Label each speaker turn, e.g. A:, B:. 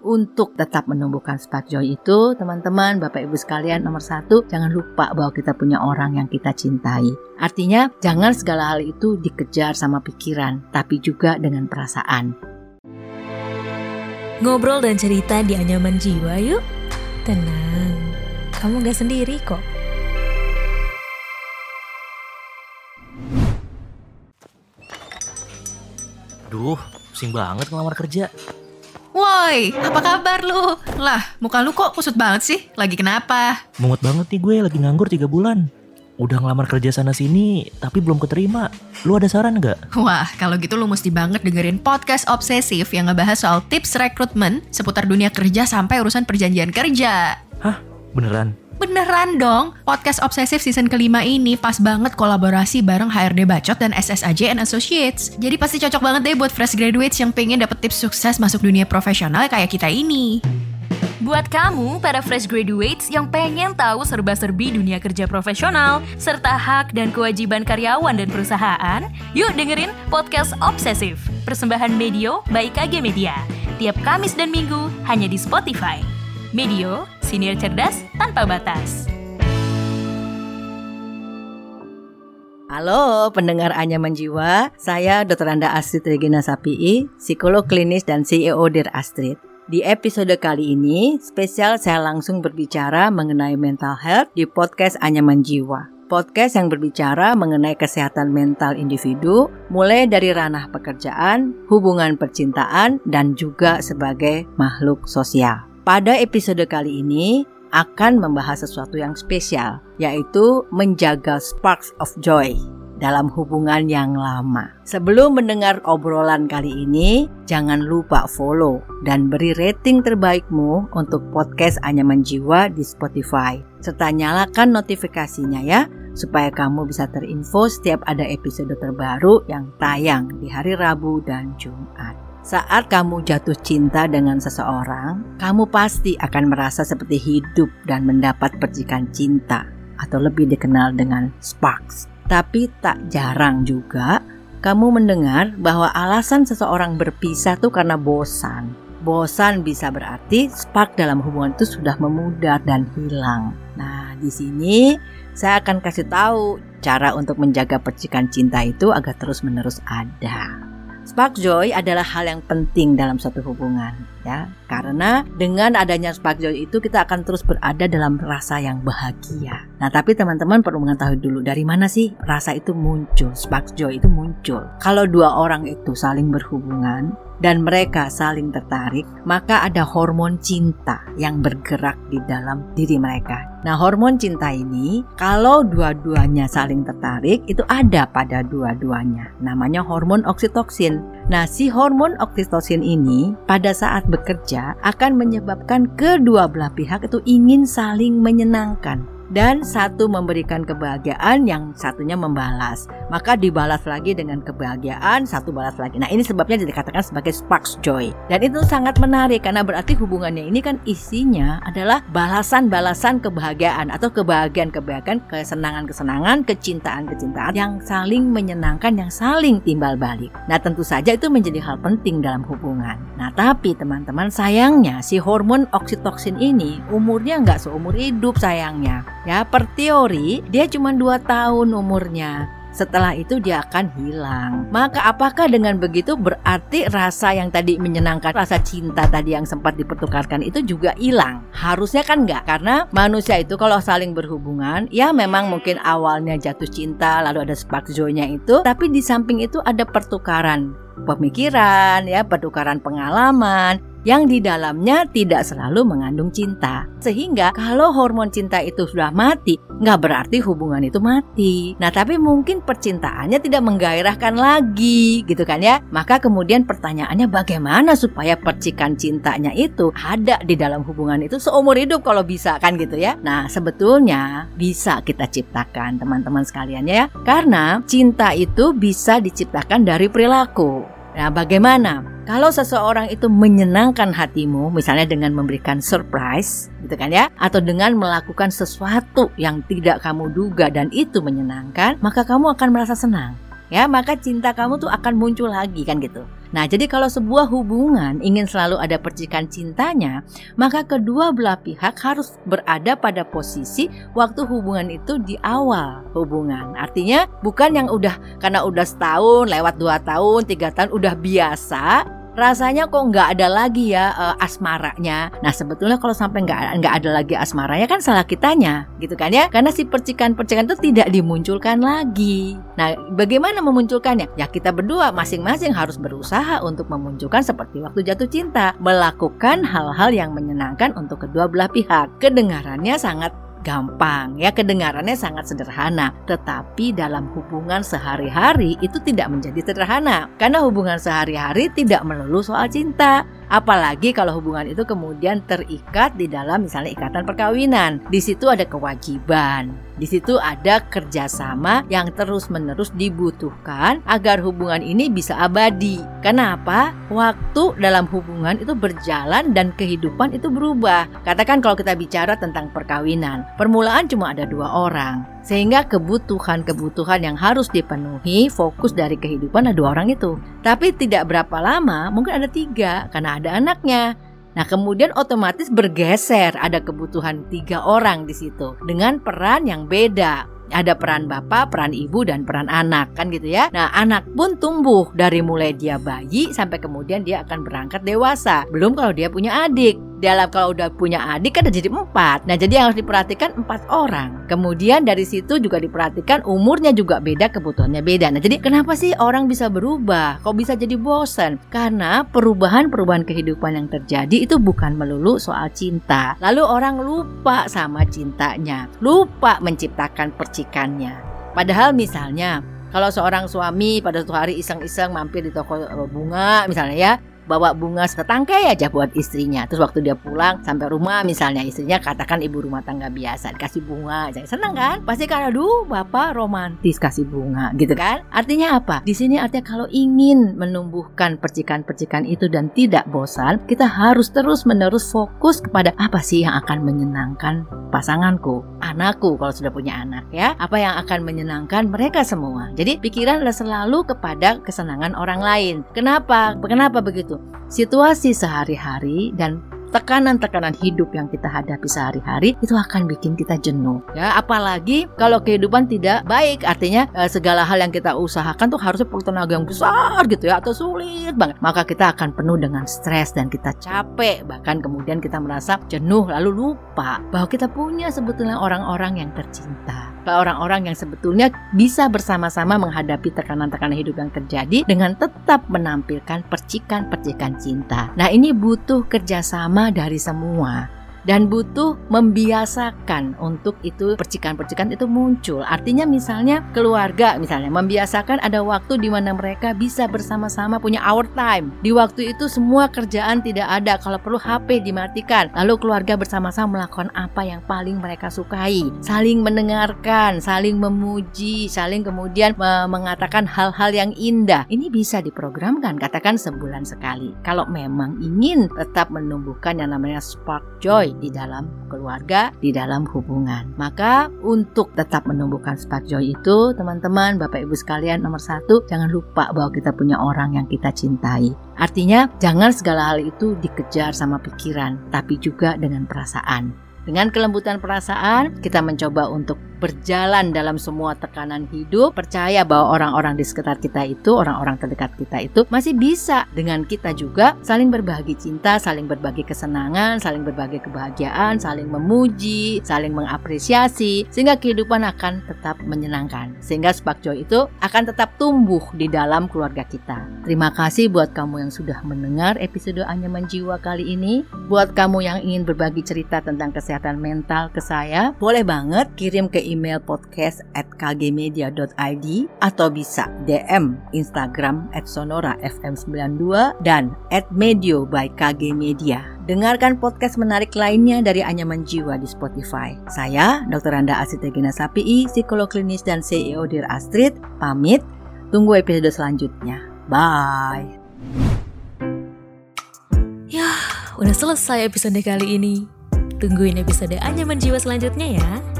A: untuk tetap menumbuhkan spark joy itu, teman-teman, Bapak Ibu sekalian, nomor satu, jangan lupa bahwa kita punya orang yang kita cintai. Artinya, jangan segala hal itu dikejar sama pikiran, tapi juga dengan perasaan.
B: Ngobrol dan cerita di anyaman jiwa yuk. Tenang, kamu gak sendiri kok.
C: Duh, pusing banget ngelamar kerja.
D: Woi, apa kabar lu? Lah, muka lu kok kusut banget sih? Lagi kenapa?
C: Mumet banget nih gue lagi nganggur 3 bulan. Udah ngelamar kerja sana sini, tapi belum keterima. Lu ada saran nggak?
D: Wah, kalau gitu lu mesti banget dengerin podcast obsesif yang ngebahas soal tips rekrutmen seputar dunia kerja sampai urusan perjanjian kerja.
C: Hah? Beneran?
D: Beneran dong, podcast obsesif season kelima ini pas banget kolaborasi bareng HRD Bacot dan SSAJ and Associates. Jadi pasti cocok banget deh buat fresh graduates yang pengen dapet tips sukses masuk dunia profesional kayak kita ini.
B: Buat kamu, para fresh graduates yang pengen tahu serba-serbi dunia kerja profesional, serta hak dan kewajiban karyawan dan perusahaan, yuk dengerin podcast Obsesif, persembahan Medio by KG Media. Tiap Kamis dan Minggu, hanya di Spotify. Medio, senior cerdas tanpa batas.
A: Halo pendengar Anyaman Jiwa, saya Dr. Anda Astrid Regina Sapii, psikolog klinis dan CEO Dear Astrid. Di episode kali ini, spesial saya langsung berbicara mengenai mental health di podcast Anyaman Jiwa. Podcast yang berbicara mengenai kesehatan mental individu, mulai dari ranah pekerjaan, hubungan percintaan, dan juga sebagai makhluk sosial. Pada episode kali ini akan membahas sesuatu yang spesial, yaitu menjaga sparks of joy dalam hubungan yang lama. Sebelum mendengar obrolan kali ini, jangan lupa follow dan beri rating terbaikmu untuk podcast Anyaman Jiwa di Spotify. Serta nyalakan notifikasinya ya, supaya kamu bisa terinfo setiap ada episode terbaru yang tayang di hari Rabu dan Jumat. Saat kamu jatuh cinta dengan seseorang, kamu pasti akan merasa seperti hidup dan mendapat percikan cinta atau lebih dikenal dengan sparks. Tapi tak jarang juga kamu mendengar bahwa alasan seseorang berpisah tuh karena bosan. Bosan bisa berarti spark dalam hubungan itu sudah memudar dan hilang. Nah, di sini saya akan kasih tahu cara untuk menjaga percikan cinta itu agar terus-menerus ada. Spark joy adalah hal yang penting dalam suatu hubungan, ya. Karena dengan adanya spark joy itu kita akan terus berada dalam rasa yang bahagia. Nah, tapi teman-teman perlu mengetahui dulu dari mana sih rasa itu muncul, spark joy itu muncul. Kalau dua orang itu saling berhubungan, dan mereka saling tertarik, maka ada hormon cinta yang bergerak di dalam diri mereka. Nah, hormon cinta ini kalau dua-duanya saling tertarik itu ada pada dua-duanya. Namanya hormon oksitoksin. Nah, si hormon oksitoksin ini pada saat bekerja akan menyebabkan kedua belah pihak itu ingin saling menyenangkan dan satu memberikan kebahagiaan yang satunya membalas. Maka dibalas lagi dengan kebahagiaan, satu balas lagi. Nah, ini sebabnya dikatakan sebagai sparks joy. Dan itu sangat menarik karena berarti hubungannya ini kan isinya adalah balasan-balasan kebahagiaan atau kebahagiaan-kebahagiaan, kesenangan-kesenangan, kecintaan-kecintaan yang saling menyenangkan, yang saling timbal balik. Nah, tentu saja itu menjadi hal penting dalam hubungan. Nah, tapi teman-teman sayangnya si hormon oksitoksin ini umurnya nggak seumur hidup sayangnya. Ya, per teori dia cuma 2 tahun umurnya. Setelah itu dia akan hilang. Maka apakah dengan begitu berarti rasa yang tadi menyenangkan, rasa cinta tadi yang sempat dipertukarkan itu juga hilang? Harusnya kan enggak, karena manusia itu kalau saling berhubungan, ya memang mungkin awalnya jatuh cinta, lalu ada spark joy-nya itu, tapi di samping itu ada pertukaran pemikiran, ya, pertukaran pengalaman, yang di dalamnya tidak selalu mengandung cinta. Sehingga kalau hormon cinta itu sudah mati, nggak berarti hubungan itu mati. Nah tapi mungkin percintaannya tidak menggairahkan lagi gitu kan ya. Maka kemudian pertanyaannya bagaimana supaya percikan cintanya itu ada di dalam hubungan itu seumur hidup kalau bisa kan gitu ya. Nah sebetulnya bisa kita ciptakan teman-teman sekalian ya. Karena cinta itu bisa diciptakan dari perilaku. Nah, bagaimana kalau seseorang itu menyenangkan hatimu, misalnya dengan memberikan surprise, gitu kan ya, atau dengan melakukan sesuatu yang tidak kamu duga dan itu menyenangkan, maka kamu akan merasa senang. Ya maka cinta kamu tuh akan muncul lagi kan gitu. Nah, jadi kalau sebuah hubungan ingin selalu ada percikan cintanya, maka kedua belah pihak harus berada pada posisi waktu hubungan itu di awal hubungan. Artinya bukan yang udah karena udah setahun, lewat dua tahun, tiga tahun udah biasa, rasanya kok nggak ada lagi ya uh, asmaranya. Nah sebetulnya kalau sampai nggak nggak ada lagi asmaranya kan salah kitanya, gitu kan ya? Karena si percikan-percikan itu tidak dimunculkan lagi. Nah bagaimana memunculkannya? Ya kita berdua masing-masing harus berusaha untuk memunculkan seperti waktu jatuh cinta, melakukan hal-hal yang menyenangkan untuk kedua belah pihak. Kedengarannya sangat gampang ya kedengarannya sangat sederhana. Tetapi dalam hubungan sehari-hari itu tidak menjadi sederhana. Karena hubungan sehari-hari tidak melulu soal cinta. Apalagi kalau hubungan itu kemudian terikat di dalam misalnya ikatan perkawinan. Di situ ada kewajiban di situ ada kerjasama yang terus-menerus dibutuhkan agar hubungan ini bisa abadi. Kenapa? Waktu dalam hubungan itu berjalan dan kehidupan itu berubah. Katakan kalau kita bicara tentang perkawinan, permulaan cuma ada dua orang. Sehingga kebutuhan-kebutuhan yang harus dipenuhi fokus dari kehidupan ada dua orang itu. Tapi tidak berapa lama, mungkin ada tiga karena ada anaknya. Nah, kemudian otomatis bergeser ada kebutuhan tiga orang di situ dengan peran yang beda. Ada peran bapak, peran ibu, dan peran anak kan gitu ya. Nah anak pun tumbuh dari mulai dia bayi sampai kemudian dia akan berangkat dewasa. Belum kalau dia punya adik dalam kalau udah punya adik kan jadi empat. Nah jadi yang harus diperhatikan empat orang. Kemudian dari situ juga diperhatikan umurnya juga beda, kebutuhannya beda. Nah jadi kenapa sih orang bisa berubah? Kok bisa jadi bosan? Karena perubahan-perubahan kehidupan yang terjadi itu bukan melulu soal cinta. Lalu orang lupa sama cintanya, lupa menciptakan percikannya. Padahal misalnya kalau seorang suami pada suatu hari iseng-iseng mampir di toko bunga misalnya ya bawa bunga setangkai aja buat istrinya. Terus waktu dia pulang sampai rumah misalnya istrinya katakan ibu rumah tangga biasa dikasih bunga aja. Senang kan? Pasti kan aduh bapak romantis kasih bunga gitu kan? Artinya apa? Di sini artinya kalau ingin menumbuhkan percikan-percikan itu dan tidak bosan, kita harus terus-menerus fokus kepada apa sih yang akan menyenangkan pasanganku, anakku kalau sudah punya anak ya. Apa yang akan menyenangkan mereka semua. Jadi pikiran adalah selalu kepada kesenangan orang lain. Kenapa? Kenapa begitu? Situasi sehari-hari dan tekanan-tekanan hidup yang kita hadapi sehari-hari itu akan bikin kita jenuh. Ya apalagi kalau kehidupan tidak baik. Artinya eh, segala hal yang kita usahakan tuh harusnya perlu tenaga yang besar gitu ya atau sulit banget. Maka kita akan penuh dengan stres dan kita capek. Bahkan kemudian kita merasa jenuh lalu lupa bahwa kita punya sebetulnya orang-orang yang tercinta. Orang-orang yang sebetulnya bisa bersama-sama menghadapi tekanan-tekanan hidup yang terjadi dengan tetap menampilkan percikan-percikan cinta. Nah ini butuh kerjasama dari semua dan butuh membiasakan untuk itu percikan-percikan itu muncul. Artinya misalnya keluarga misalnya membiasakan ada waktu di mana mereka bisa bersama-sama punya hour time. Di waktu itu semua kerjaan tidak ada, kalau perlu HP dimatikan. Lalu keluarga bersama-sama melakukan apa yang paling mereka sukai, saling mendengarkan, saling memuji, saling kemudian mengatakan hal-hal yang indah. Ini bisa diprogramkan katakan sebulan sekali. Kalau memang ingin tetap menumbuhkan yang namanya spark joy di dalam keluarga, di dalam hubungan. Maka untuk tetap menumbuhkan spark joy itu, teman-teman, Bapak Ibu sekalian, nomor satu, jangan lupa bahwa kita punya orang yang kita cintai. Artinya, jangan segala hal itu dikejar sama pikiran, tapi juga dengan perasaan. Dengan kelembutan perasaan, kita mencoba untuk berjalan dalam semua tekanan hidup, percaya bahwa orang-orang di sekitar kita itu, orang-orang terdekat kita itu masih bisa dengan kita juga saling berbagi cinta, saling berbagi kesenangan, saling berbagi kebahagiaan, saling memuji, saling mengapresiasi, sehingga kehidupan akan tetap menyenangkan. Sehingga spark joy itu akan tetap tumbuh di dalam keluarga kita. Terima kasih buat kamu yang sudah mendengar episode Anyaman Jiwa kali ini. Buat kamu yang ingin berbagi cerita tentang kesehatan mental ke saya, boleh banget kirim ke email podcast at kgmedia.id atau bisa DM Instagram at sonora fm92 dan at medio by KG Media. Dengarkan podcast menarik lainnya dari Anyaman Jiwa di Spotify. Saya, Dr. Anda Asitegina Sapii, psikolog klinis dan CEO Dear Astrid, pamit. Tunggu episode selanjutnya. Bye.
B: Ya, udah selesai episode kali ini. Tungguin episode Anyaman Jiwa selanjutnya ya.